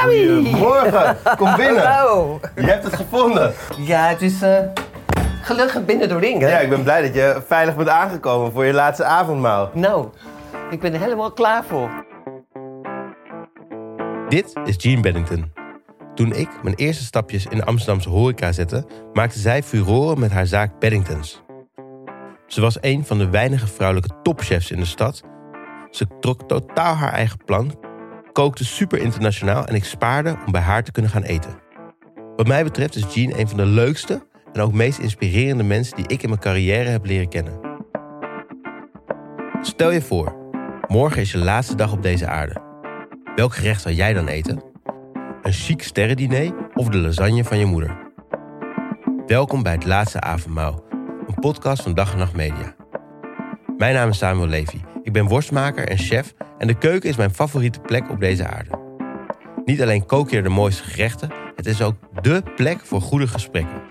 Sammy! Goedemorgen, kom binnen. Hallo. Je hebt het gevonden. Ja, het is eh, gelukkig binnen de ring, hè? Ja, ik ben blij dat je veilig bent aangekomen voor je laatste avondmaal. Nou, ik ben er helemaal klaar voor. Dit is Jean Bennington. Toen ik mijn eerste stapjes in de Amsterdamse horeca zette, maakte zij furoren met haar zaak Beddingtons. Ze was een van de weinige vrouwelijke topchefs in de stad. Ze trok totaal haar eigen plan, kookte super internationaal en ik spaarde om bij haar te kunnen gaan eten. Wat mij betreft is Jean een van de leukste en ook meest inspirerende mensen die ik in mijn carrière heb leren kennen. Stel je voor, morgen is je laatste dag op deze aarde. Welk gerecht zou jij dan eten? Een chic sterrendiner of de lasagne van je moeder? Welkom bij het laatste avondmaal, een podcast van Dag en Nacht Media. Mijn naam is Samuel Levy. Ik ben worstmaker en chef en de keuken is mijn favoriete plek op deze aarde. Niet alleen kook je er de mooiste gerechten, het is ook dé plek voor goede gesprekken.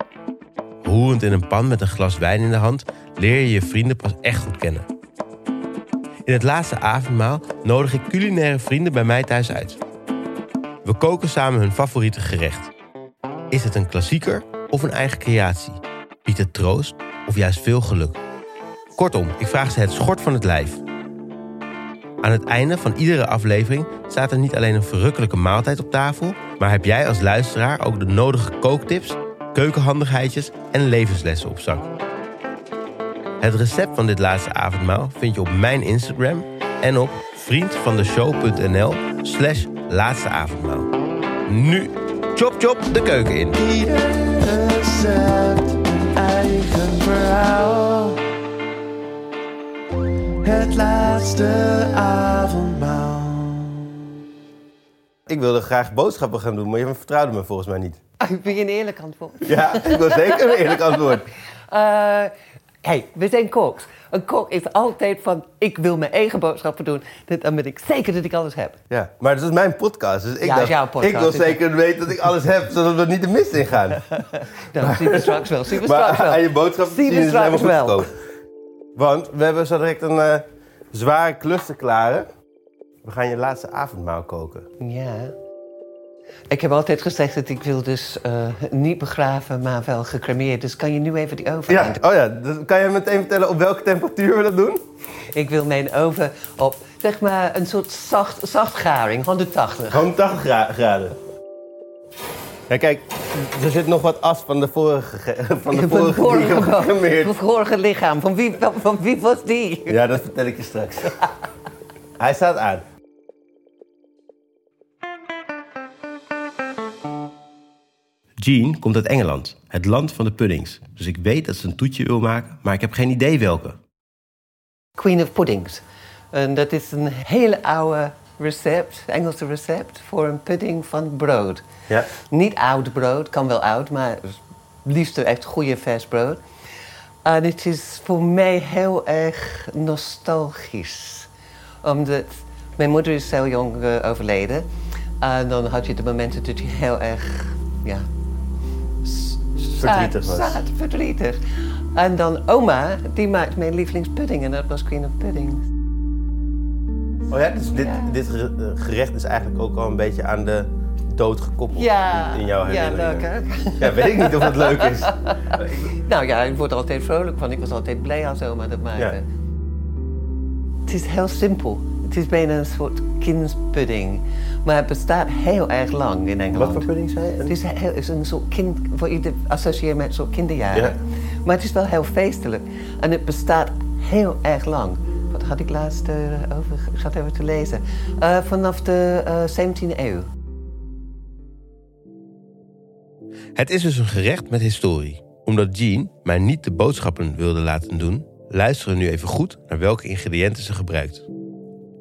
Roerend in een pan met een glas wijn in de hand leer je je vrienden pas echt goed kennen. In het laatste avondmaal nodig ik culinaire vrienden bij mij thuis uit. We koken samen hun favoriete gerecht. Is het een klassieker of een eigen creatie? Biedt het troost of juist veel geluk? Kortom, ik vraag ze het schort van het lijf. Aan het einde van iedere aflevering staat er niet alleen een verrukkelijke maaltijd op tafel, maar heb jij als luisteraar ook de nodige kooktips, keukenhandigheidjes en levenslessen op zak. Het recept van dit laatste avondmaal vind je op mijn Instagram en op vriendvandeshow.nl slash laatste avondmaal. Nu, chop chop de keuken in. Ieder recept eigen. Het laatste avondmaal. Ik wilde graag boodschappen gaan doen, maar je vertrouwde me volgens mij niet. Ah, ik ben je een eerlijk antwoord. Ja, ik wil zeker een eerlijk antwoord. Eh hey, we zijn koks. Een kok is altijd van, ik wil mijn eigen boodschappen doen. Dat- Dan ben ik zeker dat ik alles heb. Ja, maar het is mijn podcast, dus ik Ja, dacht, podcast, ik wil dus- zeker weten dat ik alles heb, zodat we niet de mist in gaan. Nou, zien we straks wel. Zien we straks Maar wel. aan je boodschappen Zien we straks wel. Want we hebben zo direct een eh, zware klus te klaren. We gaan je laatste avondmaal koken. Ja. Ik heb altijd gezegd dat ik wil dus eh, niet begraven, maar wel gecremeerd. Dus kan je nu even die oven Ja, oh ja, dus kan je meteen vertellen op welke temperatuur we dat doen? Ik wil mijn oven op, zeg maar, een soort zacht, zachtgaring, 180. Gewoon 80 gra- graden. Ja, kijk, er zit nog wat as van de vorige, ge- van de Van vorige, die van vorige lichaam. Van wie, van, van wie was die? Ja, dat vertel ik je straks. Hij staat aan. Jean komt uit Engeland, het land van de puddings. Dus ik weet dat ze een toetje wil maken, maar ik heb geen idee welke. Queen of Puddings. En dat is een hele oude recept, Engelse recept, voor een pudding van brood. Ja. Niet oud brood, kan wel oud, maar liefst echt goede vers brood. En het is voor mij heel erg nostalgisch. Omdat mijn moeder is zo jong eh, overleden. En dan had je de momenten dat je heel erg, ja... Verdrietig was. Zaad, verdrietig. En dan oma, die maakt mijn lievelingspudding en dat was Queen of Puddings. Oh ja, dus dit, Ja. dit eh, gerecht is eigenlijk ook al een beetje aan de dood gekoppeld Ja, in, jouw ja, herinneringen. leuk hè? Ja, weet ik niet of het leuk is. Nou ja, ik word er altijd vrolijk van. Ik was altijd blij als oma dat maakte. Ja. Het is heel simpel. Het is bijna een soort kindspudding. Maar het bestaat heel erg lang in Engeland. Wat voor pudding zei je? Het is, heel, het is een soort kind, wat je associeert met een soort kinderjaren. Ja. Maar het is wel heel feestelijk. En het bestaat heel erg lang. Wat had ik laatst eh, over? Ik zat even te lezen. Eh, vanaf de eh, 17e eeuw. Het is dus een gerecht met historie. Omdat Jean mij niet de boodschappen wilde laten doen, luisteren we nu even goed naar welke ingrediënten ze gebruikt.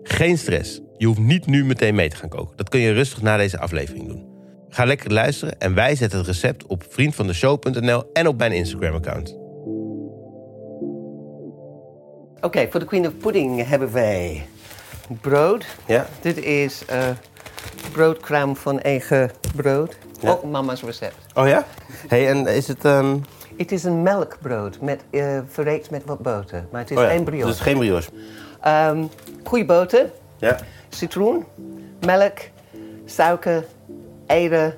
Geen stress. Je hoeft niet nu meteen mee te gaan koken. Dat kun je rustig na deze aflevering doen. Ga lekker luisteren en wij zetten het recept op vriendvandeshow.nl en op mijn Instagram-account. Oké, voor de Queen of Pudding hebben wij brood. Ja. Dit is eh broodkraam van eigen brood. Ja. Ook mama's recept. Oh ja? hey, en is het... ehm Het is een melkbrood met, verreekt met wat boter. Maar het is oh ja, geen brioche. Dus geen brioche. Ehm, goede boter, Ja. citroen, melk, suiker, eieren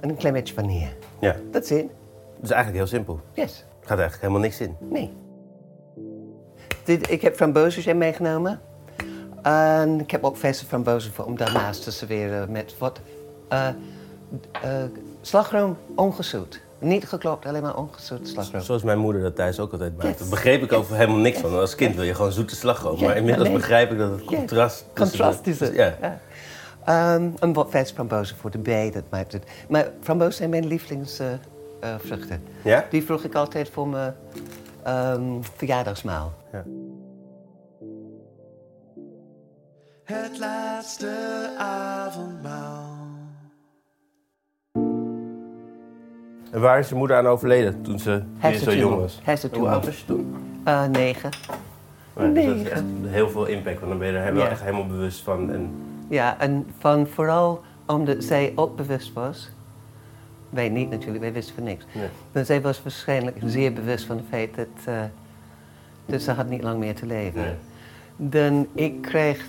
en een klein beetje vanille. Ja. That's it. Dat is eigenlijk heel simpel. Yes. Er gaat eigenlijk helemaal niks in. Nee. Dit, ik heb frambozenjam meegenomen. En ik heb ook verse frambozen voor om daarnaast te serveren met wat eh, eh, slagroom ongezoet. Niet geklopt, alleen maar ongezoet slagroom. Zoals mijn moeder dat thuis ook altijd maakte. Yes. Daar begreep ik over helemaal niks van. Als kind wil je gewoon zoete slagroom. Maar inmiddels begrijp ik dat het contrast... Contrast is het. Ja. Ja. Ehm, en wat verse frambozen voor de bij, dat maakt het. Maar frambozen zijn mijn lievelingsvruchten. Ja? Die vroeg ik altijd voor mijn ehm, verjaardagsmaal. Ja. Het laatste avondmaal. En waar is je moeder aan overleden toen ze zo jong was? Hoe oud was je toen? Eh, negen. Maar dus dat is echt heel veel impact, want dan ben je er Ja. echt helemaal bewust van. En, Ja, en van vooral omdat zij ook bewust was. Wij niet natuurlijk, wij wisten van niks. Nee. Maar zij was waarschijnlijk zeer bewust van het feit dat, dat ze had niet lang meer te leven. Nee. Dan ik kreeg,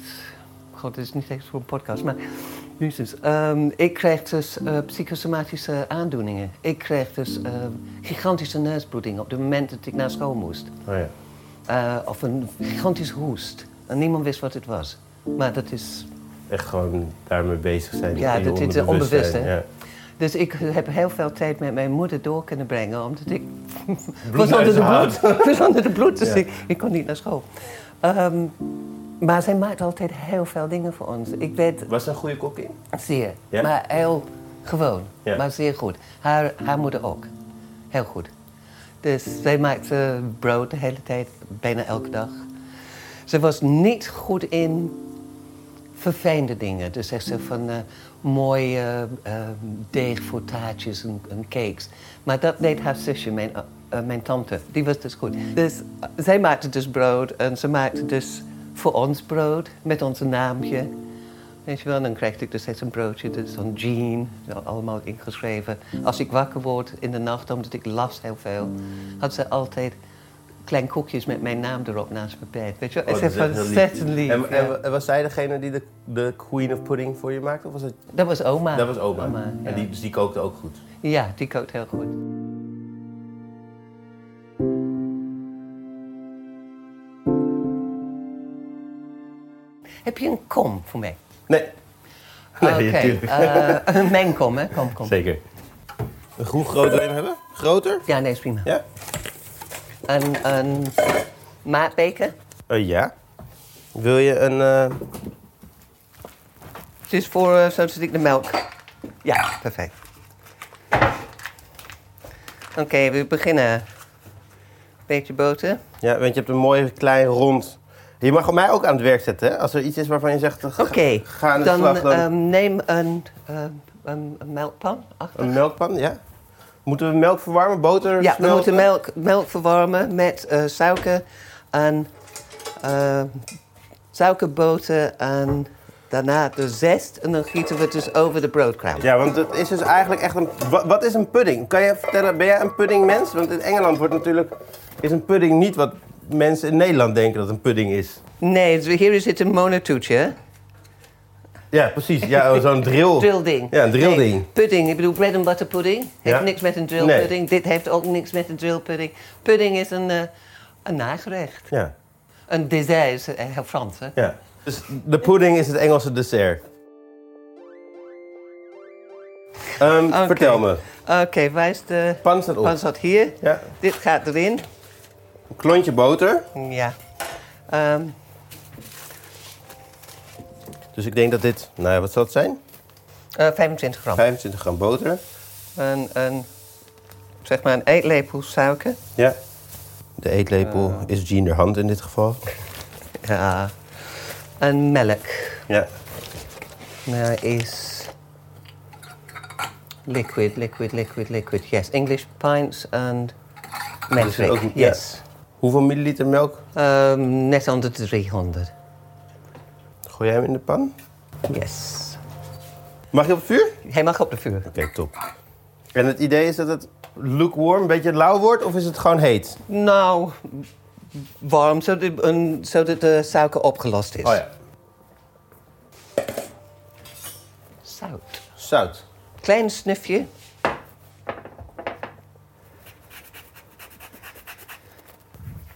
god, dit is niet echt voor een podcast, maar Jezus, ehm, ik kreeg dus eh, psychosomatische aandoeningen. Ik kreeg dus eh, gigantische neusbloeding op het moment dat ik naar school moest. Oh ja. Eh, of een gigantische hoest. En niemand wist wat het was. Maar dat is Echt gewoon daarmee bezig zijn. Ja, dat is onbewust, hè? Ja. Dus ik heb heel veel tijd met mijn moeder door kunnen brengen, omdat ik was onder de bloed. Was onder de bloed, dus Ja. ik, ik kon niet naar school. Ehm, maar zij maakt altijd heel veel dingen voor ons. Ik weet Was ze een goede kok in? zeer, Ja? maar heel gewoon, Ja. maar zeer goed. Haar, haar moeder ook, heel goed. Dus zij maakte brood de hele tijd, bijna elke dag. Ze was niet goed in verfijnde dingen. Dus echt zo van eh, mooie eh, deeg voor taartjes en, en cakes. Maar dat deed haar zusje, mijn, eh, eh, mijn tante. Die was dus goed. Dus eh, zij maakte dus brood en ze maakte dus voor ons brood met onze naamje. Weet je wel, dan krijg ik dus steeds een broodje, dus zo'n Jean, allemaal ingeschreven. Als ik wakker word in de nacht, omdat ik las heel veel, had ze altijd klein koekjes met mijn naam erop naast mijn bed. Weet je wel, Oh, het is dat heel ontzettend lief. En, ja. en, en was zij degene die de, de queen of pudding voor je maakte? Of was het, Dat was oma. dat was oma. En die, dus die kookte ook goed. Ja, die kookt heel goed. Heb je een kom voor mij? Nee. Nee, Oké, natuurlijk. eh, een mengkom, hè? Kom, kom. Zeker. Een hoe groot wil je hem hebben? Groter? Ja, nee, is prima. Ja? Een, een maatbeker. Eh, ja. Wil je een... eh, Het is voor, eh, zodat ik de melk... Ja, perfect. Oké, we beginnen. Beetje boter. Ja, want je hebt een mooi klein rond... Je mag mij ook aan het werk zetten, hè? Als er iets is waarvan je zegt... ga- aan de dan, slag. Dan ehm, neem een, ehm, een, een melkpan. achter. een melkpan, ja? Moeten we melk verwarmen? Boter Ja, we moeten melk, melk verwarmen met eh, suiker en eh, suikerboter en daarna de zest. En dan gieten we het dus over de broodkruim. Ja, want het is dus eigenlijk echt een... Wat, wat is een pudding? Kan je vertellen, ben jij een puddingmens? Want in Engeland wordt natuurlijk... Is een pudding niet wat mensen in Nederland denken dat een pudding is. Nee, dus hier is het een monotoetje. Ja, precies. Ja, oh, zo'n drill. Drillding. Ja, een drillding. Nee, pudding, ik bedoel bread and butter pudding. Heeft Ja. niks met een drill Nee. pudding. Dit heeft ook niks met een drill pudding. Pudding is een, eh, een nagerecht. Ja, Een dessert is eh, heel Frans, hè? ja. Dus de pudding is het Engelse dessert. Ehm. Vertel me. Oké, waar is de Pan staat op. pan zat hier? Ja. Dit gaat erin. Een klontje boter. Ja. Ehm, Dus ik denk dat dit... Nou ja, wat zal het zijn? eh, 25 gram. 25 gram boter. Een, een, zeg maar een eetlepel suiker. Ja. De eetlepel is Jean de hand in dit geval. Ja. En melk. Ja. Nou is... Liquid, liquid, liquid, liquid. Yes, English pints and ook- ja. Hoeveel milliliter melk? Ehm, net onder de 300. Gooi jij hem in de pan? Yes. Mag je op het vuur? Hij mag op de vuur. Oké, top. En het idee is dat het lukewarm, een beetje lauw wordt, of is het gewoon heet? Nou, warm, zodat, een, zodat de suiker opgelost is. Oh ja. Zout. Zout. Klein snufje.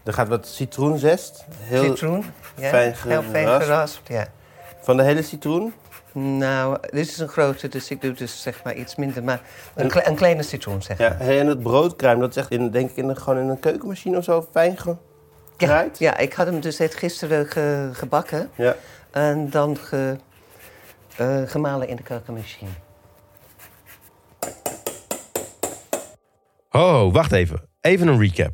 Er gaat wat citroenzest. Heel Citroen. Ja. fijn Heel fijn geraspt. geraspt, ja. Van de hele citroen. Nou, dit is een grote, dus ik doe dus zeg maar iets minder. Maar een, kle- een kleine citroen, zeg Ja, hey, en het broodkruim, dat is echt in, denk ik in een, gewoon in een keukenmachine of zo fijn Ja, gedraaid. ja, ik had hem dus echt gisteren ge- gebakken. Ja. En dan ge- eh, gemalen in de keukenmachine. Ho, wacht even. Even een recap.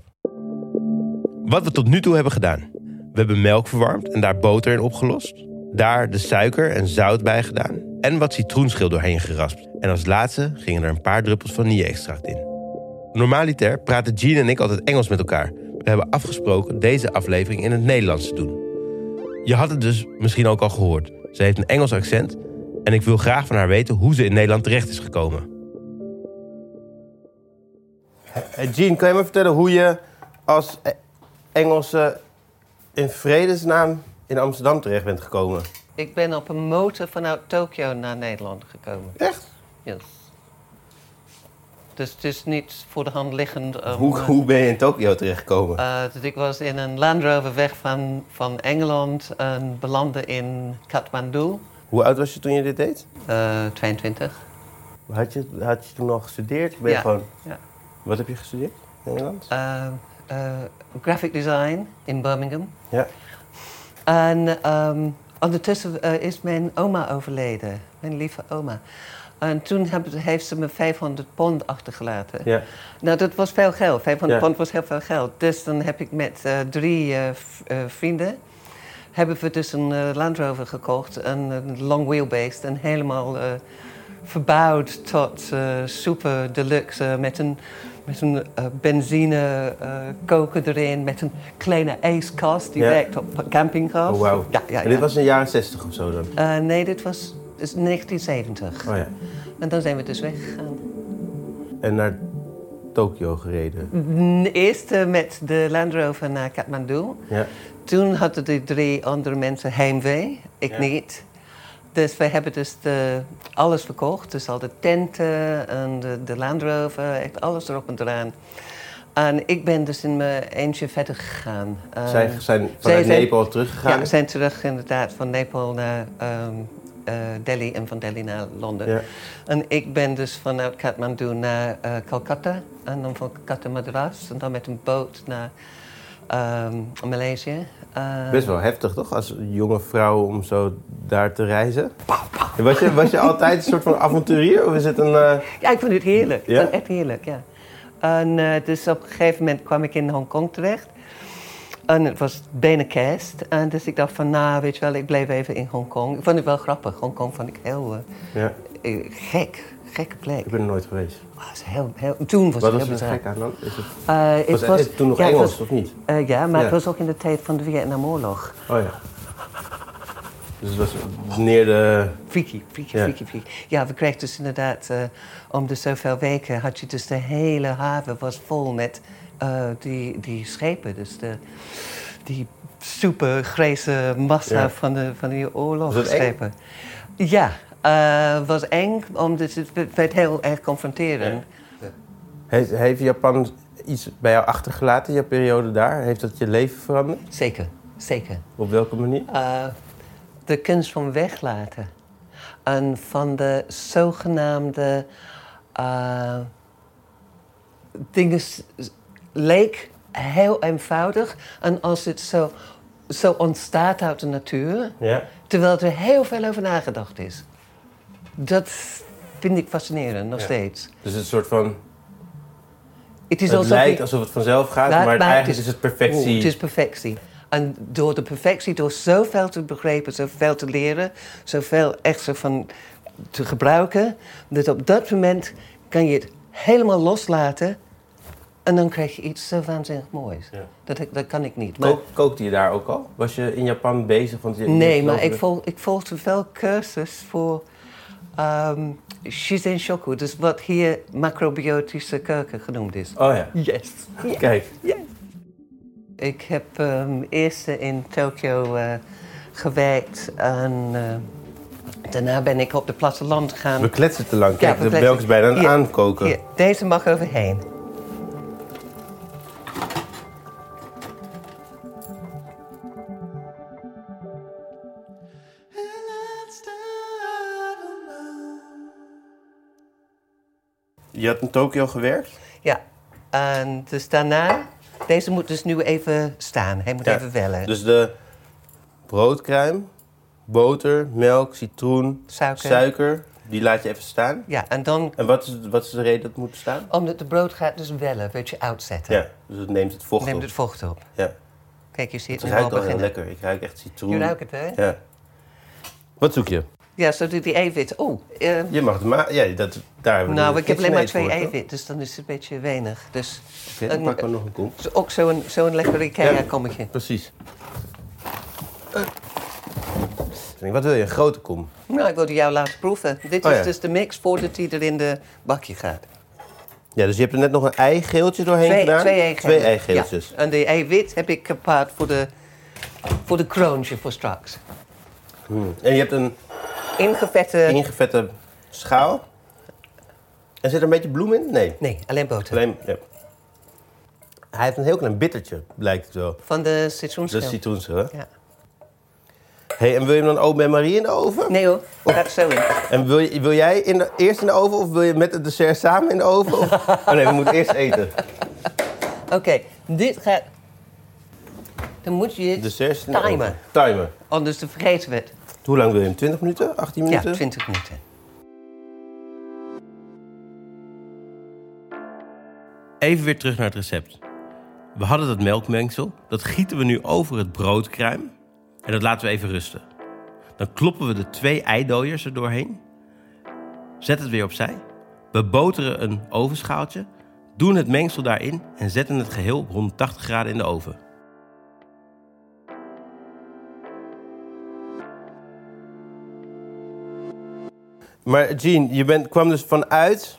Wat we tot nu toe hebben gedaan. We hebben melk verwarmd en daar boter in opgelost. Daar de suiker en zout bij gedaan. En wat citroenschil doorheen geraspt. En als laatste gingen er een paar druppels vanille-extract in. Normaliter praten Jean en ik altijd Engels met elkaar. We hebben afgesproken deze aflevering in het Nederlands te doen. Je had het dus misschien ook al gehoord. Ze heeft een Engels accent en ik wil graag van haar weten hoe ze in Nederland terecht is gekomen. Hey, Jean, kan je me vertellen hoe je als E- Engelse in vredesnaam in Amsterdam terecht bent gekomen? Ik ben op een motor vanuit Tokio naar Nederland gekomen. Echt? Yes. Dus het is niet voor de hand liggend. Hoe, eh, hoe ben je in Tokio terechtgekomen? eh, dus ik was in een Land Rover weg van, van Engeland en belandde in Kathmandu, Hoe oud was je toen je dit deed? eh 22. Had je, had je toen al gestudeerd? Ben je Ja. gewoon... Ja. Wat heb je gestudeerd in Nederland? Graphic design in Birmingham. Ja. En ehm, ondertussen eh, is mijn oma overleden, mijn lieve oma. En toen heb- heeft ze me 500 pond achtergelaten. Ja. Nou, dat was veel geld. 500 Ja. pond was heel veel geld. Dus dan heb ik met eh, drie eh, vrienden... hebben we dus een Land Rover gekocht. Een, een long wheelbase. En helemaal verbouwd tot super deluxe. met een, met een eh, benzine eh, koker erin. Met een kleine ijskast die Ja. werkt op campinggas. Oh, wauw. Ja, ja, En dit was in de jaren 60 of zo dan? Eh, nee, dit was dus 1970. Oh ja. En dan zijn we dus weggegaan. En naar Tokio gereden. Eerst met de Land Rover naar Kathmandu. Ja. Toen hadden de drie andere mensen heimwee, ik niet. Dus wij hebben dus de, alles verkocht. Dus al de tenten en de, de Land Rover, echt alles erop en eraan. En ik ben dus in mijn eentje verder gegaan. Zij zijn zij vanuit zijn- Nepal teruggegaan. Ja, we zijn terug inderdaad van Nepal naar ehm, eh, Delhi en van Delhi naar Londen. Ja. En ik ben dus vanuit Kathmandu naar eh Calcutta. En dan van Calcutta Madras. En dan met een boot naar ehm, Maleisië. Eh, Best wel heftig toch, als jonge vrouw om zo daar te reizen? Was je, was je altijd een soort van avonturier of is het een... eh, Ja, ik vond het heerlijk. Ja? Ik vond het echt heerlijk, ja. En eh, dus op een gegeven moment kwam ik in Hongkong terecht. En het was bijna kerst. En dus ik dacht van, nou, weet je wel, ik bleef even in Hongkong. Ik vond het wel grappig. Hongkong vond ik heel Ja, gek. Gekke plek. ik ben er nooit geweest. Oh, is heel, heel, toen was Wat het was heel er bizar. gek aan dan? Is het, Eh, het was, was, het toen nog ja, Engels was- of niet? eh, ja, maar Ja. het was ook in de tijd van de Vietnamoorlog. Oh ja. Dus het was neer de... Freaky, freaky, Ja. freaky, freaky. Ja, we kregen dus inderdaad, eh, om de zoveel weken had je dus de hele haven was vol met die, die schepen. Dus de, die super grijze massa Ja. van, de, van die Was oorlogsschepen. Ja, het was eng, omdat het werd heel erg confronterend. Heeft, heeft Japan iets bij jou achtergelaten, je periode daar? Heeft dat je leven veranderd? Zeker, zeker. Op welke manier? Eh, de kunst van weglaten. En van de zogenaamde eh, dingen leek heel eenvoudig. En als het zo, zo ontstaat uit de natuur, Ja. terwijl er heel veel over nagedacht is. Dat vind ik fascinerend, nog Ja. steeds. Dus het soort van... Het is Het lijkt alsof het vanzelf gaat, Maar- maar, maar het eigenlijk is- is het perfectie. Het is perfectie. En door de perfectie, door zoveel te begrijpen, zoveel te leren, zoveel echt zo van te gebruiken, dat op dat moment kan je het helemaal loslaten en dan krijg je iets zo waanzinnig moois. Ja. Dat, dat kan ik niet. Maar, Kook- kookte je daar ook al? Was je in Japan bezig? Want je, nee, maar ik, volg, ik volgde wel cursus voor ehm Shizen Shoku, dus wat hier macrobiotische keuken genoemd is. Oh ja, Yes. kijk. Ik heb ehm eerst in Tokio eh, gewerkt aan eh, Daarna ben ik op het platteland gaan. We kletsen te lang. Ja, Kijk, we de melk is bijna aan het aankoken. Hier, deze mag overheen. Je had in Tokio gewerkt? Ja, en dus daarna... Deze moet dus nu even staan. Hij moet Ja. even wellen. Dus de broodkruim, boter, melk, citroen, Suiker. suiker, die laat je even staan. Ja, en dan, En wat is, wat is de reden dat het moet staan? omdat de brood gaat dus wellen, weet je uitzetten. Ja, dus het neemt het vocht Neemt op. het vocht op. Ja. Kijk, je ziet Het het nu al ruikt al heel lekker. Ik ruik echt citroen. Je ruikt het, hè? Ja. Wat zoek je? Ja, zo doet die eiwit. Oh, Je mag het maar. Ja, dat, daar hebben we nou, ik heb alleen maar twee eiwit, dus dan is het een beetje weinig. Dus Oké, dan pakken we nog een kom. ook zo'n zo'n lekker Ikea-kommetje. Precies. Eh. Wat wil je? Een grote kom? Nou, ik wilde jou laten proeven. Dit Oh, is ja. dus de mix voordat hij er in de bakje gaat. Ja, dus je hebt er net nog een eigeeltje doorheen Twee, gedaan? twee eigen. Twee eigeeltjes. Ja. En de eiwit heb ik gepaard voor de, voor de kroontje voor straks. Hmm. En je hebt een Ingevette... ingevette schaal. En zit er een beetje bloem in? Nee. Nee, alleen boter. Alleen, ja. Hij heeft een heel klein bittertje, blijkt het wel. Van de citroenschil. is citroenschil, hè? Ja. Hey, en wil je hem dan ook met Marie in de oven? Nee hoor, gaat zo in. En wil, je, wil jij in de, eerst in de oven of wil je met het dessert samen in de oven? Of- Oh nee, we moeten eerst eten. Oké, dit gaat... Dan moet je het de timen. Anders dan vergeten we het. Hoe lang wil je hem? 20 minuten? 18 Ja, minuten? 20 minuten. Even weer terug naar het recept. We hadden dat melkmengsel, dat gieten we nu over het broodkruim en dat laten we even rusten. Dan kloppen we de twee eidooiers er doorheen, zet het weer opzij, beboteren een ovenschaaltje, doen het mengsel daarin en zetten het geheel op 180 graden in de oven. Maar Jean, je bent, kwam dus vanuit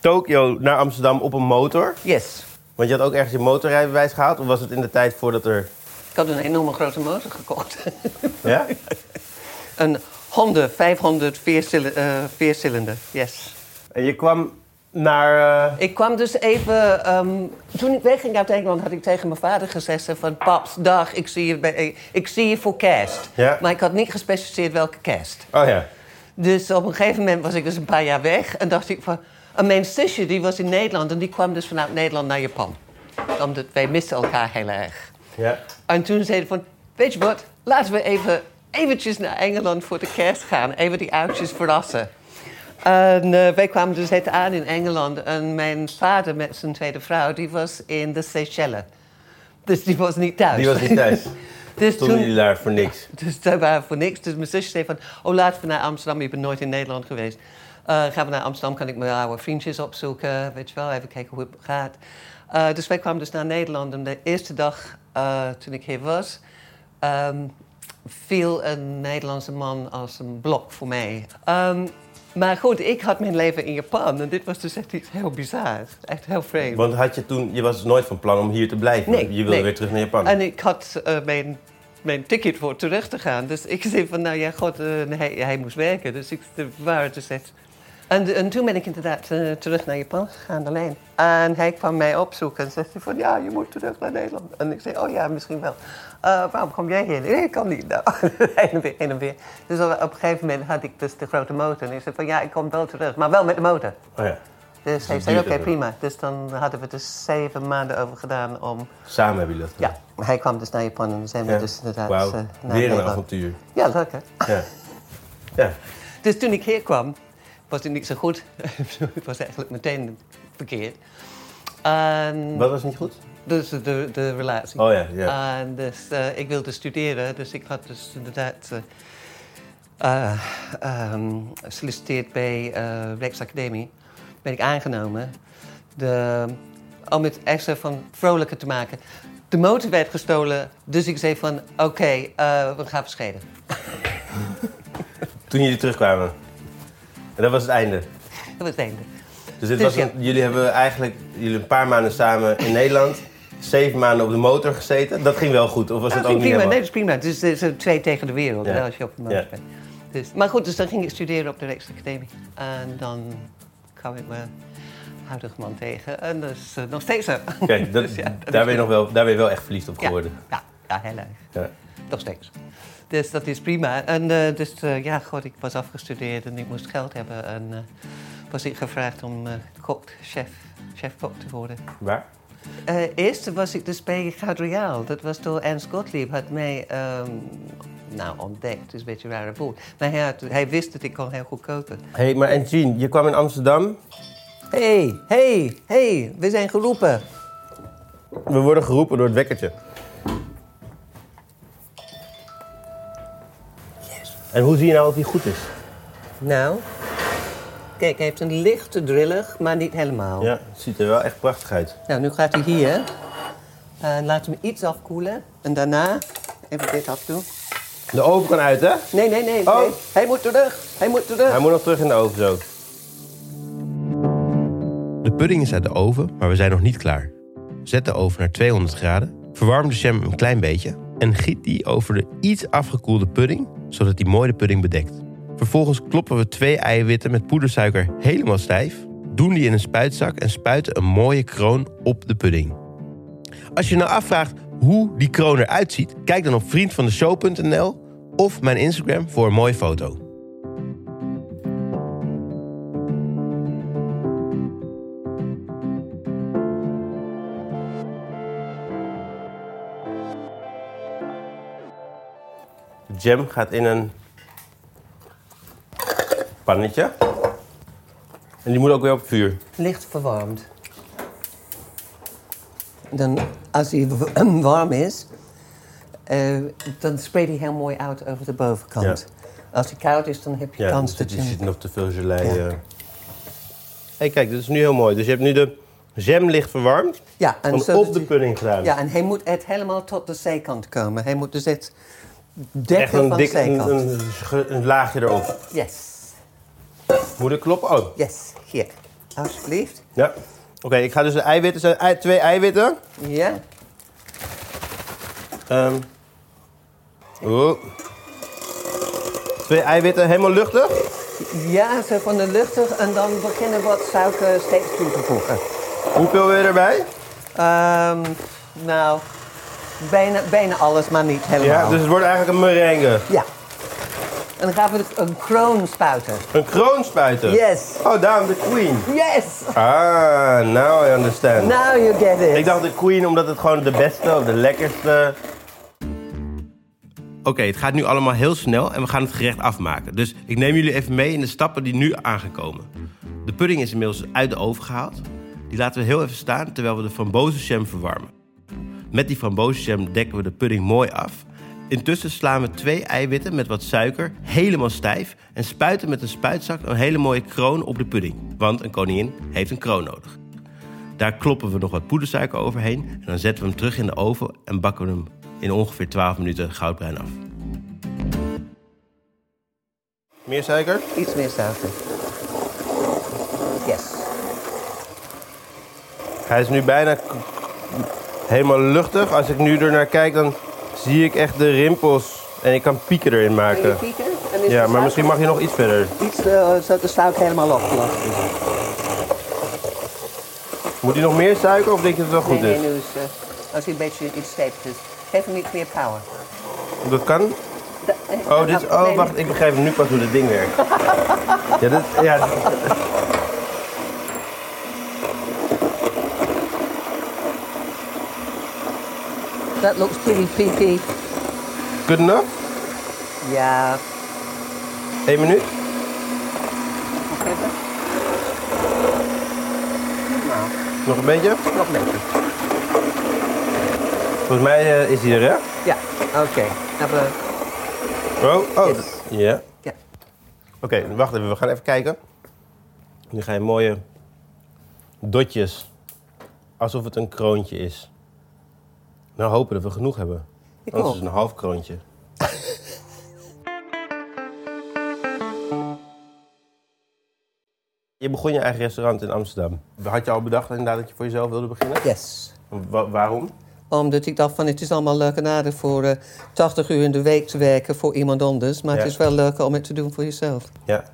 Tokio naar Amsterdam op een motor. Yes. Want je had ook ergens je motorrijbewijs gehaald. Of was het in de tijd voordat er... Ik had een enorme grote motor gekocht. Ja? een Honda 500 viercil- eh, viercilinder. Yes. En je kwam naar... eh, Ik kwam dus even... ehm, toen ik wegging uit Engeland had ik tegen mijn vader gezegd van... Paps, dag, ik zie je, bij, ik zie je voor kerst. Ja. Maar ik had niet gespecificeerd welke kerst. Oh ja. Dus op een gegeven moment was ik dus een paar jaar weg. En dacht ik van... En mijn zusje die was in Nederland en die kwam dus vanuit Nederland naar Japan. Omdat wij misten elkaar heel erg. Ja. En toen zeiden van, weet je wat, laten we even eventjes naar Engeland voor de kerst gaan. Even die oudjes verrassen. En eh, wij kwamen dus net aan in Engeland. En mijn vader met zijn tweede vrouw, die was in de Seychelles. Dus die was niet thuis. Die was niet thuis. dus Stonden toen, jullie daar voor niks? dus daar waren we voor niks. Dus mijn zusje zei van, oh laten we naar Amsterdam. Je bent nooit in Nederland geweest. Eh, gaan we naar Amsterdam, kan ik mijn oude vriendjes opzoeken. Weet je wel, even kijken hoe het gaat. Eh, dus wij kwamen dus naar Nederland. En de eerste dag eh, toen ik hier was... ehm, viel een Nederlandse man als een blok voor mij. Ehm, maar goed, ik had mijn leven in Japan. En dit was dus echt iets heel bizars. Echt heel vreemd. Want had je toen... Je was nooit van plan om hier te blijven. Nee, Je wilde nee. weer terug naar Japan. En ik had mijn, mijn ticket voor terug te gaan. Dus ik zei van, nou ja, god, eh, hij, hij moest werken. Dus ik we waren dus echt... En, en toen ben ik inderdaad eh, terug naar Japan gegaan alleen. En hij kwam mij opzoeken en zei van, ja, je moet terug naar Nederland. En ik zei, oh ja, misschien wel. Eh, waarom kom jij hier? Nee, ik kan niet. Nou, heen en weer, heen en weer. Dus op een gegeven moment had ik dus de grote motor. En ik zei van, ja, ik kom wel terug, maar wel met de motor. Oh ja. Dus hij het zei, oké, prima. Dus dan hadden we dus zeven maanden over gedaan om Samen hebben jullie dat ja, gedaan? Hij kwam dus naar Japan en dan zijn we Ja. dus inderdaad Wauw. eh, naar Weer een Nederland. avontuur. Ja, leuk hè? Ja. Ja. Dus toen ik hier kwam, was het niet zo goed. het was eigenlijk meteen verkeerd. Wat was niet goed? dus de, de, de relatie. Oh ja, ja. Dus eh, ik wilde studeren, dus ik had dus inderdaad eh, eh, ehm, gesolliciteerd bij eh Rechtsacademie. Ben ik aangenomen. De, om het extra van vrolijker te maken. De motor werd gestolen, dus ik zei van oké, eh, we gaan verscheiden. Toen jullie terugkwamen. En dat was het einde. Dat was het einde. Dus, dit Dus was een- jullie hebben eigenlijk jullie een paar maanden samen in Nederland. Zeven maanden op de motor gezeten. Dat ging wel goed, of was dat ook niet prima. Nee, helemaal? dat is prima. Het is, het is twee tegen de wereld Ja. als je op de motor Ja. bent. Dus, maar goed, dus dan ging ik studeren op de Rijksacademie. En dan kwam ik mijn huidige man tegen. En dat is eh, nog steeds zo. Kijk, dat, Dus ja, dat daar, ben je nog wel, daar ben je wel echt verliefd op geworden. ja, ja, heel erg. Nog steeds. Dus dat is prima. En eh, dus eh, ja, god, ik was afgestudeerd en ik moest geld hebben. En was ik gevraagd om kok, chef, chef-kok te worden. Waar? Eerst was ik dus bij Goud. Dat was door Ernst Gottlieb. Had mij, ehm, nou, ontdekt. Het is een beetje een rare woord. Maar hij, had- hij wist dat ik kon heel goed koken. Hé, hey, maar en Jean, je kwam in Amsterdam. Hé, hey, hey, hey, we zijn geroepen. We worden geroepen door het wekkertje. En hoe zie je nou of hij goed is? Nou, kijk, hij heeft een lichte drillig, maar niet helemaal. Ja, het ziet er wel echt prachtig uit. Nou, nu gaat hij hier. Uh, laat hem iets afkoelen. En daarna even dit afdoen. De oven kan uit, hè? Nee, nee, nee. Oh. nee. Hij moet terug. Hij moet terug. Hij moet nog terug in de oven zo. Pudding is uit de oven, maar we zijn nog niet klaar. Zet de oven naar 200 graden, verwarm de jam een klein beetje en giet die over de iets afgekoelde pudding, zodat die mooi de pudding bedekt. Vervolgens kloppen we twee eiwitten met poedersuiker helemaal stijf, doen die in een spuitzak en spuiten een mooie kroon op de pudding. Als je nou afvraagt hoe die kroon eruit ziet, kijk dan op vriendvandeshow.nl of mijn Instagram voor een mooie foto. Jam gaat in een pannetje. En die moet ook weer op vuur. Licht verwarmd. Dan, als hij warm is, eh, dan spreidt hij heel mooi uit over de bovenkant. Als hij koud is, dan heb je Ja, kans er dat je... er zit nog te veel gelei. Ja. eh. hey, kijk, dit is nu heel mooi. Dus je hebt nu de jam licht verwarmd. Ja, en op de pudding gedaan. Ja, en hij moet echt helemaal tot de zijkant komen. Hij moet dus echt Echt dekken een, van dik, een, een, laagje erop. Yes, Moet ik kloppen? Oh, yes. Hier, alsjeblieft. ja. Oké, ik ga dus de eiwitten... zijn ei- twee eiwitten. Ja, Ehm oh. Twee eiwitten, helemaal luchtig. ja, zo van de luchtig. En dan beginnen wat suiker steeds toe te voegen. Hoeveel wil je erbij? Ehm, nou, bijna, bijna alles, maar niet helemaal. Ja, dus het wordt eigenlijk een merengue. Ja. En dan gaan we een kroon spuiten. Een kroon spuiten. Yes. Oh, daarom de queen. Yes! Ah, now I understand. Now you get it. Ik dacht de queen omdat het gewoon de beste of de lekkerste... Oké, het gaat nu allemaal heel snel en we gaan het gerecht afmaken. Dus ik neem jullie even mee in de stappen die nu aangekomen. De pudding is inmiddels uit de oven gehaald. Die laten we heel even staan terwijl we de frambozenjam verwarmen. Met die frambozenjam dekken we de pudding mooi af. Intussen slaan we twee eiwitten met wat suiker helemaal stijf en spuiten met een spuitzak een hele mooie kroon op de pudding. Want een koningin heeft een kroon nodig. Daar kloppen we nog wat poedersuiker overheen en dan zetten we hem terug in de oven en bakken we hem in ongeveer 12 minuten goudbruin af. Meer suiker? Iets meer suiker. Yes. Hij is nu bijna helemaal luchtig. Als ik nu er naar kijk, dan zie ik echt de rimpels en ik kan pieken erin maken. pieken? En Ja, maar misschien mag je nog iets verder. Iets, zodat de suiker helemaal opgelost is. Moet hij nog meer suiker of denk je dat het wel goed nee, is? nee, nu is eh, als hij een beetje iets stevig is. Geef hem iets meer power. Dat kan? Da- eh, Oh, dit ah, oh, wacht, ik begrijp nu pas hoe dit ding werkt. Ja, dit, ja, That looks pretty peaky. good enough? Ja, Eén minuut? nog even. Nou, Nog een beetje? nog een beetje. Volgens mij eh, is hij er, hè? Ja, oké. Hebben Oh, oh. Yes. Ja. Ja. Oké, wacht even. We gaan even kijken. Nu ga je mooie dotjes. Alsof het een kroontje is. Nou, hopen dat we genoeg hebben. Ik Anders is het een half kroontje. Je begon je eigen restaurant in Amsterdam. Had je al bedacht inderdaad dat je voor jezelf wilde beginnen? Yes. Wa- waarom? Omdat ik dacht van het is allemaal leuk en aardig voor eh 80 uur in de week te werken voor iemand anders. Maar Ja. het is wel leuk om het te doen voor jezelf. Ja.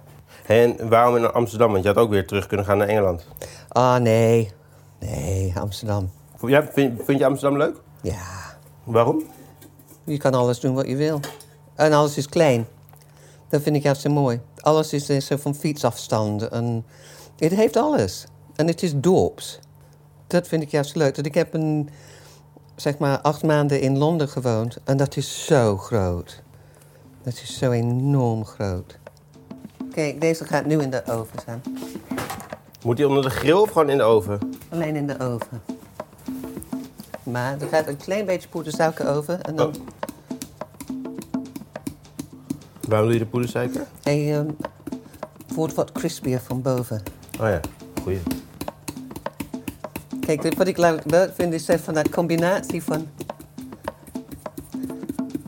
En waarom in Amsterdam? Want je had ook weer terug kunnen gaan naar Engeland. Ah, nee. Nee, Amsterdam. Ja, vind, vind je Amsterdam leuk? Ja, Waarom? je kan alles doen wat je wil. En alles is klein. Dat vind ik juist zo mooi. Alles is eh, zo van fietsafstand. En het heeft alles. En het is dorps. Dat vind ik juist leuk. Dat ik heb een, zeg maar, acht maanden in Londen gewoond. En dat is zo groot. Dat is zo enorm groot. Kijk, deze gaat nu in de oven staan. Moet die onder de grill of gewoon in de oven? Alleen in de oven. Maar er gaat een klein beetje poedersuiker over. En dan. Waarom doe je de poedersuiker? hij, wordt wat crispier van boven. Oh ja, goeie. Kijk, wat ik leuk vind is van dat combinatie van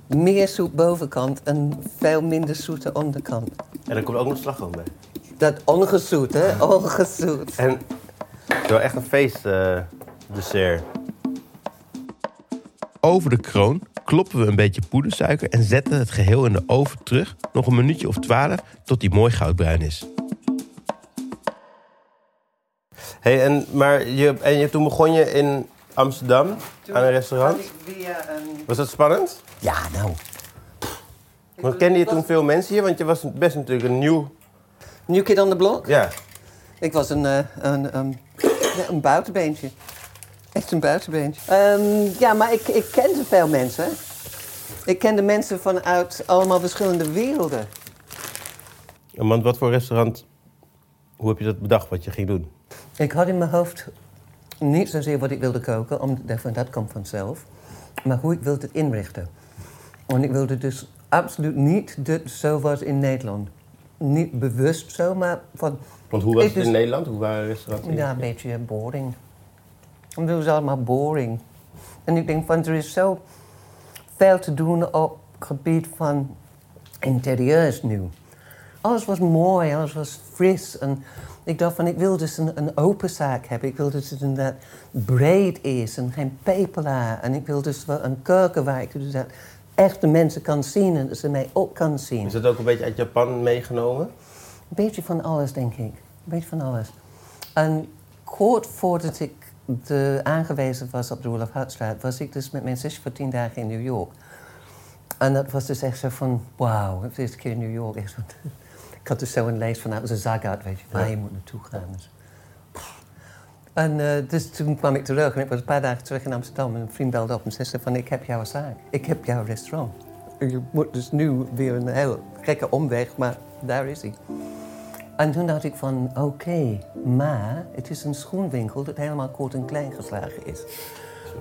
meer zoet bovenkant en veel minder zoete onderkant. En er komt ook nog slagroom bij. Dat ongezoet, hè? Ongezoet. En het is wel echt een feest eh, dessert. Over de kroon kloppen we een beetje poedersuiker en zetten het geheel in de oven terug, nog een minuutje of twaalf, tot die mooi goudbruin is. Hey, en, maar je, en je, toen begon je in Amsterdam aan een restaurant. Was dat spannend? Ja, nou. Want kende je toen veel mensen hier? Want je was best natuurlijk een nieuw... New Kid on the Block? Ja, Ik was een, eh, een, een, een buitenbeentje. Echt een buitenbeentje. Ehm, ja, maar ik, ik kende veel mensen. Ik kende mensen vanuit allemaal verschillende werelden. En want wat voor restaurant... Hoe heb je dat bedacht, wat je ging doen? Ik had in mijn hoofd niet zozeer wat ik wilde koken, omdat dat komt vanzelf. Maar hoe ik wilde het inrichten. Want ik wilde dus absoluut niet dat het zo was in Nederland. Niet bewust zo, maar van... Want hoe was het in dus- Nederland? Hoe waren restaurants? Ja, een beetje boring. Het was allemaal boring. En ik denk van, er is zo veel te doen op het gebied van interieurs nu. Alles was mooi, alles was fris. En ik dacht van, ik wil dus een, een open zaak hebben. Ik wil dus dat breed is en geen pepelaar. En ik wil dus wel een keuken waar ik dus dat echte mensen kan zien en dat ze mij ook kan zien. Is dat ook een beetje uit Japan meegenomen? Een beetje van alles, denk ik. Een beetje van alles. En kort voordat ik de, aangewezen was op de Roelof Houtstraat, was ik dus met mijn zusje voor tien dagen in New York. En dat was dus echt zo van, wauw, de eerste keer in New York. Echt zo, ik had dus zo een lijst van, nou, dat was een zak uit, weet je, waar je moet naartoe gaan. Dus, en eh, dus toen kwam ik terug en ik was een paar dagen terug in Amsterdam. En een vriend belde op en zei van, ik heb jouw zaak. Ik heb jouw restaurant. Je moet dus nu weer een heel gekke omweg, maar daar is hij. En toen dacht ik van, oké, maar het is een schoenwinkel dat helemaal kort en klein geslagen is.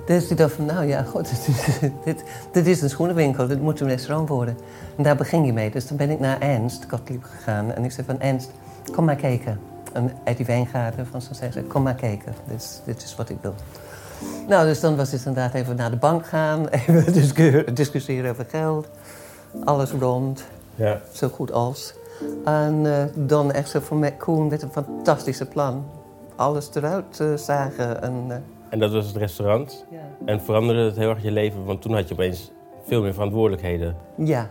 Dus ik dacht van, nou ja, god, dit, is- dit, dit is een schoenenwinkel, dit moet een restaurant worden. En daar begin je mee. Dus toen ben ik naar Ernst, Gottlieb, gegaan. En ik zei van, Ernst, kom maar kijken. En Eddie Wijngaarden van zo'n zei, kom maar kijken. Dit is, dit is wat ik wil. Nou, dus dan was het inderdaad even naar de bank gaan. Even discu- discussiëren over geld. Alles rond Ja. zo goed als. En eh, dan echt zo van Koen met een fantastische plan. Alles eruit eh, zagen. En, eh, En dat was het restaurant. ja. En veranderde het heel erg je leven? Want toen had je opeens veel meer verantwoordelijkheden. ja,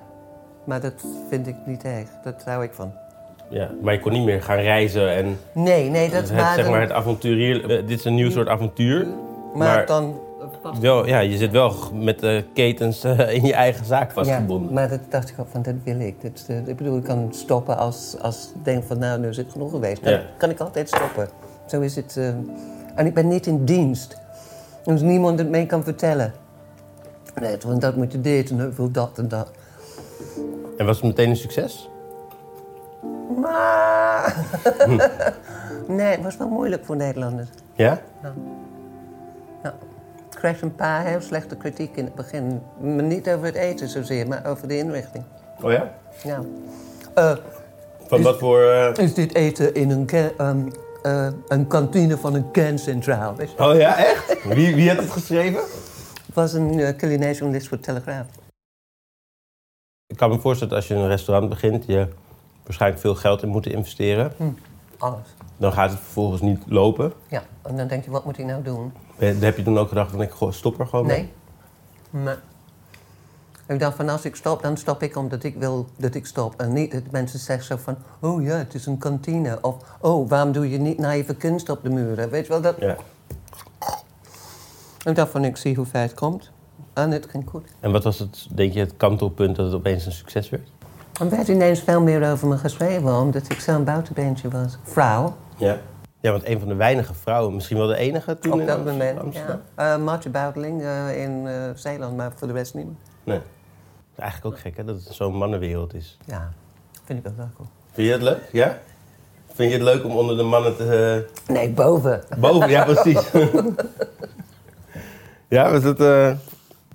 maar dat vind ik niet erg. Dat hou ik van. Ja, maar je kon niet meer gaan reizen en Nee, nee, dat het, maar zeg maar het dit is een nieuw soort avontuur. maar, maar- dan... ja, je zit wel met de ketens eh, in je eigen zaak ja, vastgebonden. maar dat dacht ik ook van, dat wil ik. Dat, eh, ik bedoel, ik kan stoppen als, als ik denk van, nou, nu is het genoeg geweest. Dan Ja. kan ik altijd stoppen. Zo is het. eh, en ik ben niet in dienst. Dus niemand het mee kan vertellen. Nee, want dat moet je dit en dat wil dat en dat. En was het meteen een succes? Maar... nee, het was wel moeilijk voor Nederlanders. Ja? Ja. Kreeg een paar heel slechte kritiek in het begin. Maar niet over het eten zozeer, maar over de inrichting. Oh ja? Ja. Eh, Van Is- wat voor... eh, is dit eten in een, ehm, eh, een kantine van een kerncentraal? Oh ja, echt? Wie, wie had het geschreven? Het was een uh, culinair journalist voor Telegraaf. Ik kan me voorstellen dat als je een restaurant begint, je waarschijnlijk veel geld in moet investeren. Hm. Alles. Dan gaat het vervolgens niet lopen. Ja, en dan denk je, wat moet ik nou doen? Heb je toen ook gedacht van ik stop er gewoon mee? Nee. Nee. Ik dacht van als ik stop, dan stop ik omdat ik wil dat ik stop. En niet dat mensen zeggen zo van, oh ja, het is een kantine. Of, oh, waarom doe je niet naïeve kunst op de muren? Weet je wel, dat... Ja. Ik dacht van, ik zie hoe ver het komt. En het ging goed. En wat was het, denk je, het kantelpunt dat het opeens een succes werd? Er werd ineens veel meer over me geschreven, omdat ik zo'n buitenbeentje was. Vrouw, Ja. Ja, want een van de weinige vrouwen, misschien wel de enige toen op in dat moment. Ja. Uh, Martje Bouteling eh, in eh, Zeeland, maar voor de rest niet meer. Nee. Eigenlijk ook gek hè, dat het zo'n mannenwereld is. Ja, vind ik ook wel cool. Vind je het leuk? Ja? Vind je het leuk om onder de mannen te... Nee, boven. boven, ja precies. ja, was dat,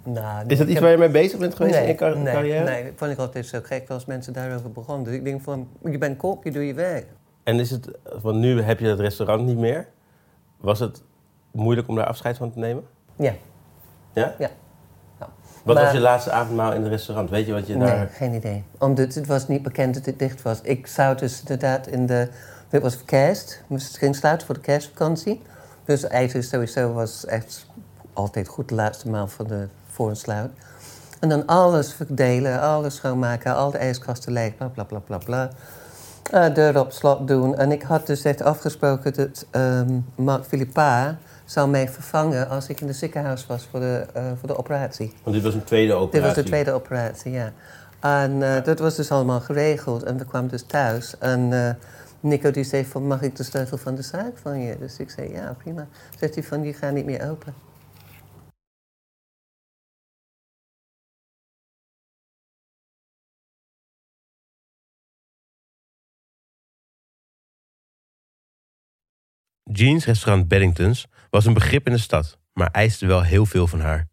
Nou, is dat iets heb- waar je mee bezig bent geweest in nee, je kar- nee, carrière? Nee, vond ik altijd zo gek als mensen daarover begonnen. Dus ik denk van, je bent kok, je doet je werk. En is het, want nu heb je dat restaurant niet meer. Was het moeilijk om daar afscheid van te nemen? Ja, Ja? ja. Wat Maar- was je laatste avondmaal in het restaurant? Weet je wat je daar... Nee, geen idee. Omdat het was niet bekend dat het dicht was. Ik zou dus inderdaad in de... Dit was kerst. Dus het ging sluiten voor de kerstvakantie. Dus eten sowieso was echt altijd goed de laatste maal voor, de, voor een sluit. En dan alles verdelen, alles schoonmaken, al de ijskasten leeg, bla bla bla bla bla. Eh, deur op slot doen. En ik had dus echt afgesproken dat ehm Mark Philippa zou mij vervangen als ik in het ziekenhuis was voor de, eh, voor de operatie. Want dit was een tweede operatie. Dit was de tweede operatie, ja. En eh, dat was dus allemaal geregeld. En we kwamen dus thuis. En Nico die zei van, mag ik de sleutel van de zaak van je? Dus ik zei, ja, prima. Zegt hij van, die gaat niet meer open. Jean's restaurant Beddingtons was een begrip in de stad, maar eiste wel heel veel van haar.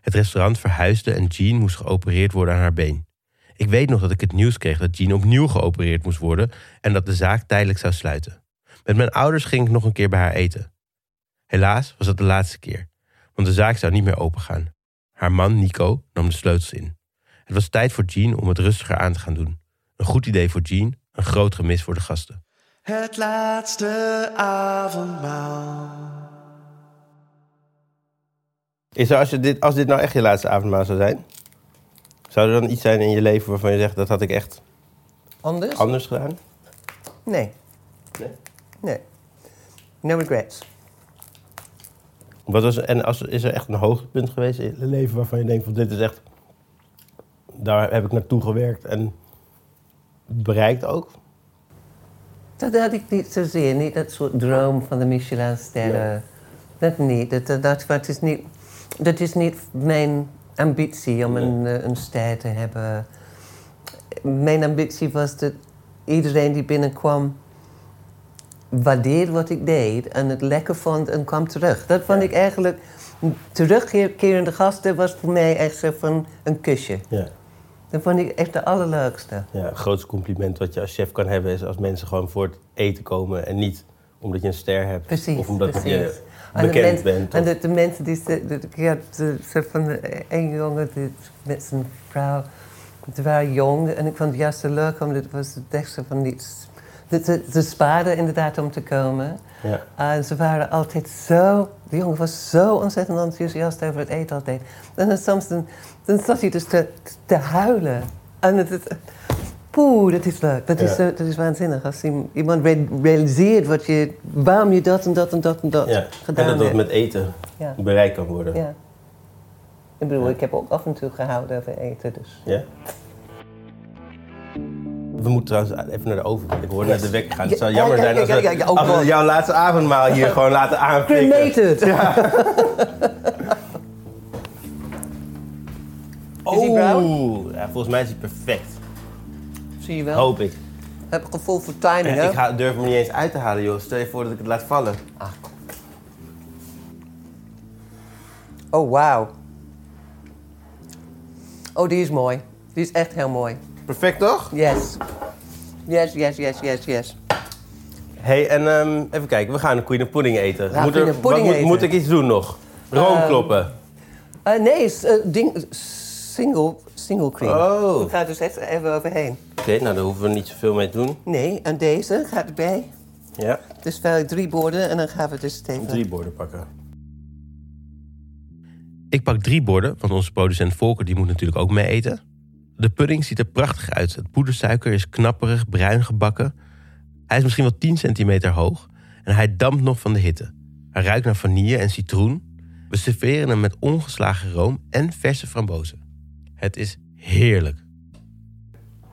Het restaurant verhuisde en Jean moest geopereerd worden aan haar been. Ik weet nog dat ik het nieuws kreeg dat Jean opnieuw geopereerd moest worden en dat de zaak tijdelijk zou sluiten. Met mijn ouders ging ik nog een keer bij haar eten. Helaas was dat de laatste keer, want de zaak zou niet meer opengaan. Haar man Nico nam de sleutels in. Het was tijd voor Jean om het rustiger aan te gaan doen. Een goed idee voor Jean, een groot gemis voor de gasten. Het laatste avondmaal. Is er, als, je dit, als dit nou echt je laatste avondmaal zou zijn... Zou er dan iets zijn in je leven waarvan je zegt... dat had ik echt Anders? anders gedaan? Nee. Nee? Nee. No regrets. Wat was, en als, is er echt een hoogtepunt geweest in je leven... waarvan je denkt van dit is echt... daar heb ik naartoe gewerkt en bereikt ook? Dat had ik niet zozeer. Niet dat soort droom van de Michelinsterren. Dat niet. Dat, dat, dat, dat is niet. dat is niet mijn ambitie om een, eh, een ster te hebben. Mijn ambitie was dat iedereen die binnenkwam waardeerde wat ik deed en het lekker vond en kwam terug. Dat vond ik eigenlijk... Terugkerende gasten was voor mij echt zo van een kusje. Ja. Dat vond ik echt de allerleukste. ja. Het grootste compliment wat je als chef kan hebben... is als mensen gewoon voor het eten komen... en niet omdat je een ster hebt. Precies, of omdat precies. je En bekend bent. En de, de mensen die... ze- de- Ik had de- zo van een jongen die, met zijn vrouw. Ze waren jong en ik vond het juist zo leuk omdat het was het beste van niets. Ze, ze, spaarden inderdaad om te komen. ja. En ze waren altijd zo... De jongen was zo ontzettend enthousiast over het eten altijd. En dan soms dan, dan zat hij dus te, te huilen. En het is... Poeh, dat is leuk. Dat, is, Ja. dat is waanzinnig. Als iem- iemand re- realiseert wat je, waarom je dat en dat en dat en dat ja. gedaan En dat dat hebt. met eten Ja. bereikt kan worden. ja. Ik bedoel, ik heb ook af en toe gehouden over eten. Dus. Ja? We moeten trouwens even naar de oven. Ik hoor naar de wekker gaan. Het zou Ja, jammer ja, zijn ja, als ja, we, ja, ja, oh als we jouw laatste avondmaal hier gewoon laten aanflikken. Cremated! Is hij bruin? Ja, volgens mij is hij perfect. Zie je wel? Hoop ik. Heb ik gevoel voor timing, En hè? ik ga, durf hem niet eens uit te halen, joh. Stel je voor dat ik het laat vallen. Ah. Oh, wauw. Oh, die is mooi. Die is echt heel mooi. Perfect, toch? Yes. Yes, yes, yes, yes, yes. hey, en ehm, even kijken. We gaan een Queen of Pudding eten. gaan moet, er, Pudding wat eten. moet ik iets doen nog? Room Ehm, kloppen. Eh, nee, is, eh, ding, single, single cream. Oh. Ik ga er dus echt even overheen. Oké, nou daar hoeven we niet zoveel mee te doen. Nee, en deze gaat erbij. Ja, Dus wel drie borden en dan gaan we dus even... drie borden pakken. Ik pak drie borden, want onze producent Volker die moet natuurlijk ook mee eten. De pudding ziet er prachtig uit. Het poedersuiker is knapperig, bruin gebakken. Hij is misschien wel 10 centimeter hoog en hij dampt nog van de hitte. Hij ruikt naar vanille en citroen. We serveren hem met ongeslagen room en verse frambozen. Het is heerlijk.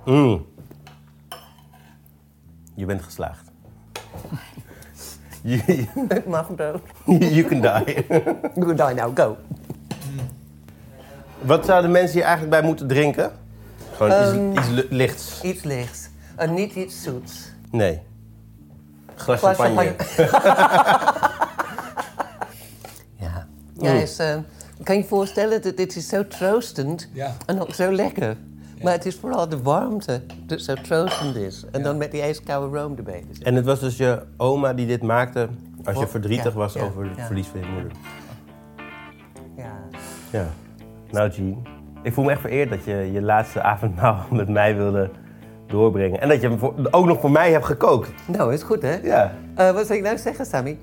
Mm. Je bent geslaagd. you, Het mag dood. you can die. Good die now, go. Wat zouden mensen hier eigenlijk bij moeten drinken? Gewoon Ehm, iets, iets li- lichts. Iets lichts. En niet iets zoets. Nee. Glas champagne. Ja. Ja, is, eh, kan je je voorstellen dat dit is zo troostend Ja. en ook zo lekker. Maar het is vooral de warmte dat zo troostend is. En dan met die ijskoude room erbij. Dus En het was dus je oma die dit maakte als je Oh, verdrietig ja, was ja, over het ja. verlies van je moeder. ja. Ja. Nou, Jean. Ik voel me echt vereerd dat je je laatste avondmaal met mij wilde doorbrengen. En dat je hem voor- ook nog voor mij hebt gekookt. Nou, is goed hè? Ja. Eh, wat zou ik nou zeggen, Sammy?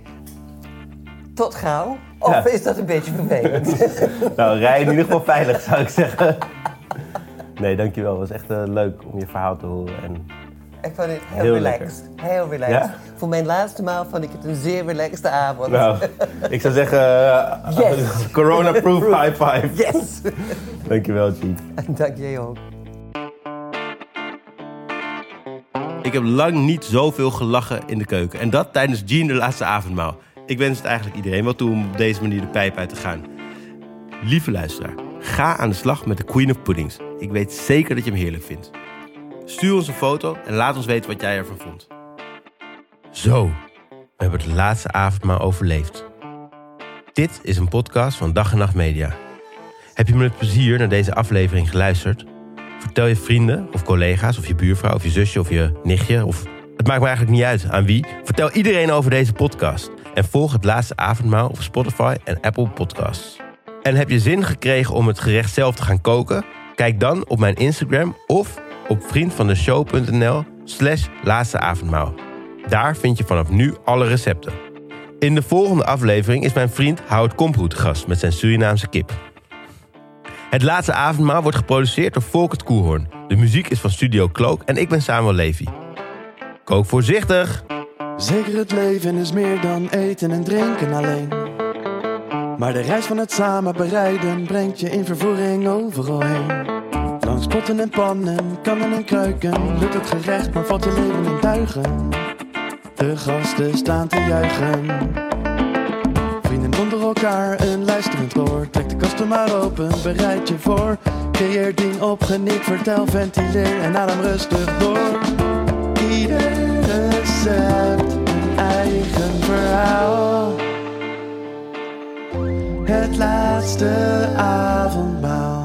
Tot gauw? Of Ja. is dat een beetje vervelend? Nou, rij in ieder geval veilig, zou ik zeggen. Nee, dankjewel. Het was echt eh, leuk om je verhaal te horen. En ik vond het heel, Heel relaxed. Heel relaxed. Ja? Voor mijn laatste maal vond ik het een zeer relaxte avond. nou, ik zou zeggen, eh, Yes. corona-proof high five. Yes! Dankjewel, Jean. Dank jij ook. Ik heb lang niet zoveel gelachen in de keuken. En dat tijdens Jean de laatste avondmaal. Ik wens het eigenlijk iedereen wel toe om op deze manier de pijp uit te gaan. Lieve luisteraar, ga aan de slag met de Queen of Puddings. Ik weet zeker dat je hem heerlijk vindt. Stuur ons een foto en laat ons weten wat jij ervan vond. Zo, we hebben het laatste avondmaal overleefd. Dit is een podcast van Dag en Nacht Media. Heb je met plezier naar deze aflevering geluisterd? Vertel je vrienden of collega's of je buurvrouw of je zusje of je nichtje of... Het maakt me eigenlijk niet uit aan wie. Vertel iedereen over deze podcast. En volg het laatste avondmaal op Spotify en Apple Podcasts. En heb je zin gekregen om het gerecht zelf te gaan koken? Kijk dan op mijn Instagram of op vriendvandeshow.nl slash laatste avondmaal. Daar vind je vanaf nu alle recepten. In de volgende aflevering is mijn vriend Hout Komproet gast met zijn Surinaamse kip. Het laatste avondmaal wordt geproduceerd door Volkert Koehoorn. De muziek is van Studio Cloak en ik ben Samuel Levy. Kook voorzichtig! Zeker het leven is meer dan eten en drinken alleen. Maar de reis van het samen bereiden brengt je in vervoering overal heen. Langs en pannen, kannen en kruiken, lukt het gerecht, maar valt je leven in duigen. De gasten staan te juichen. Vrienden onder elkaar, een luisterend oor. Trek de kasten maar open, bereid je voor. Creëer ding op, geniet, vertel, ventileer en adem rustig door. Ieder recept een eigen verhaal. Het laatste avondmaal.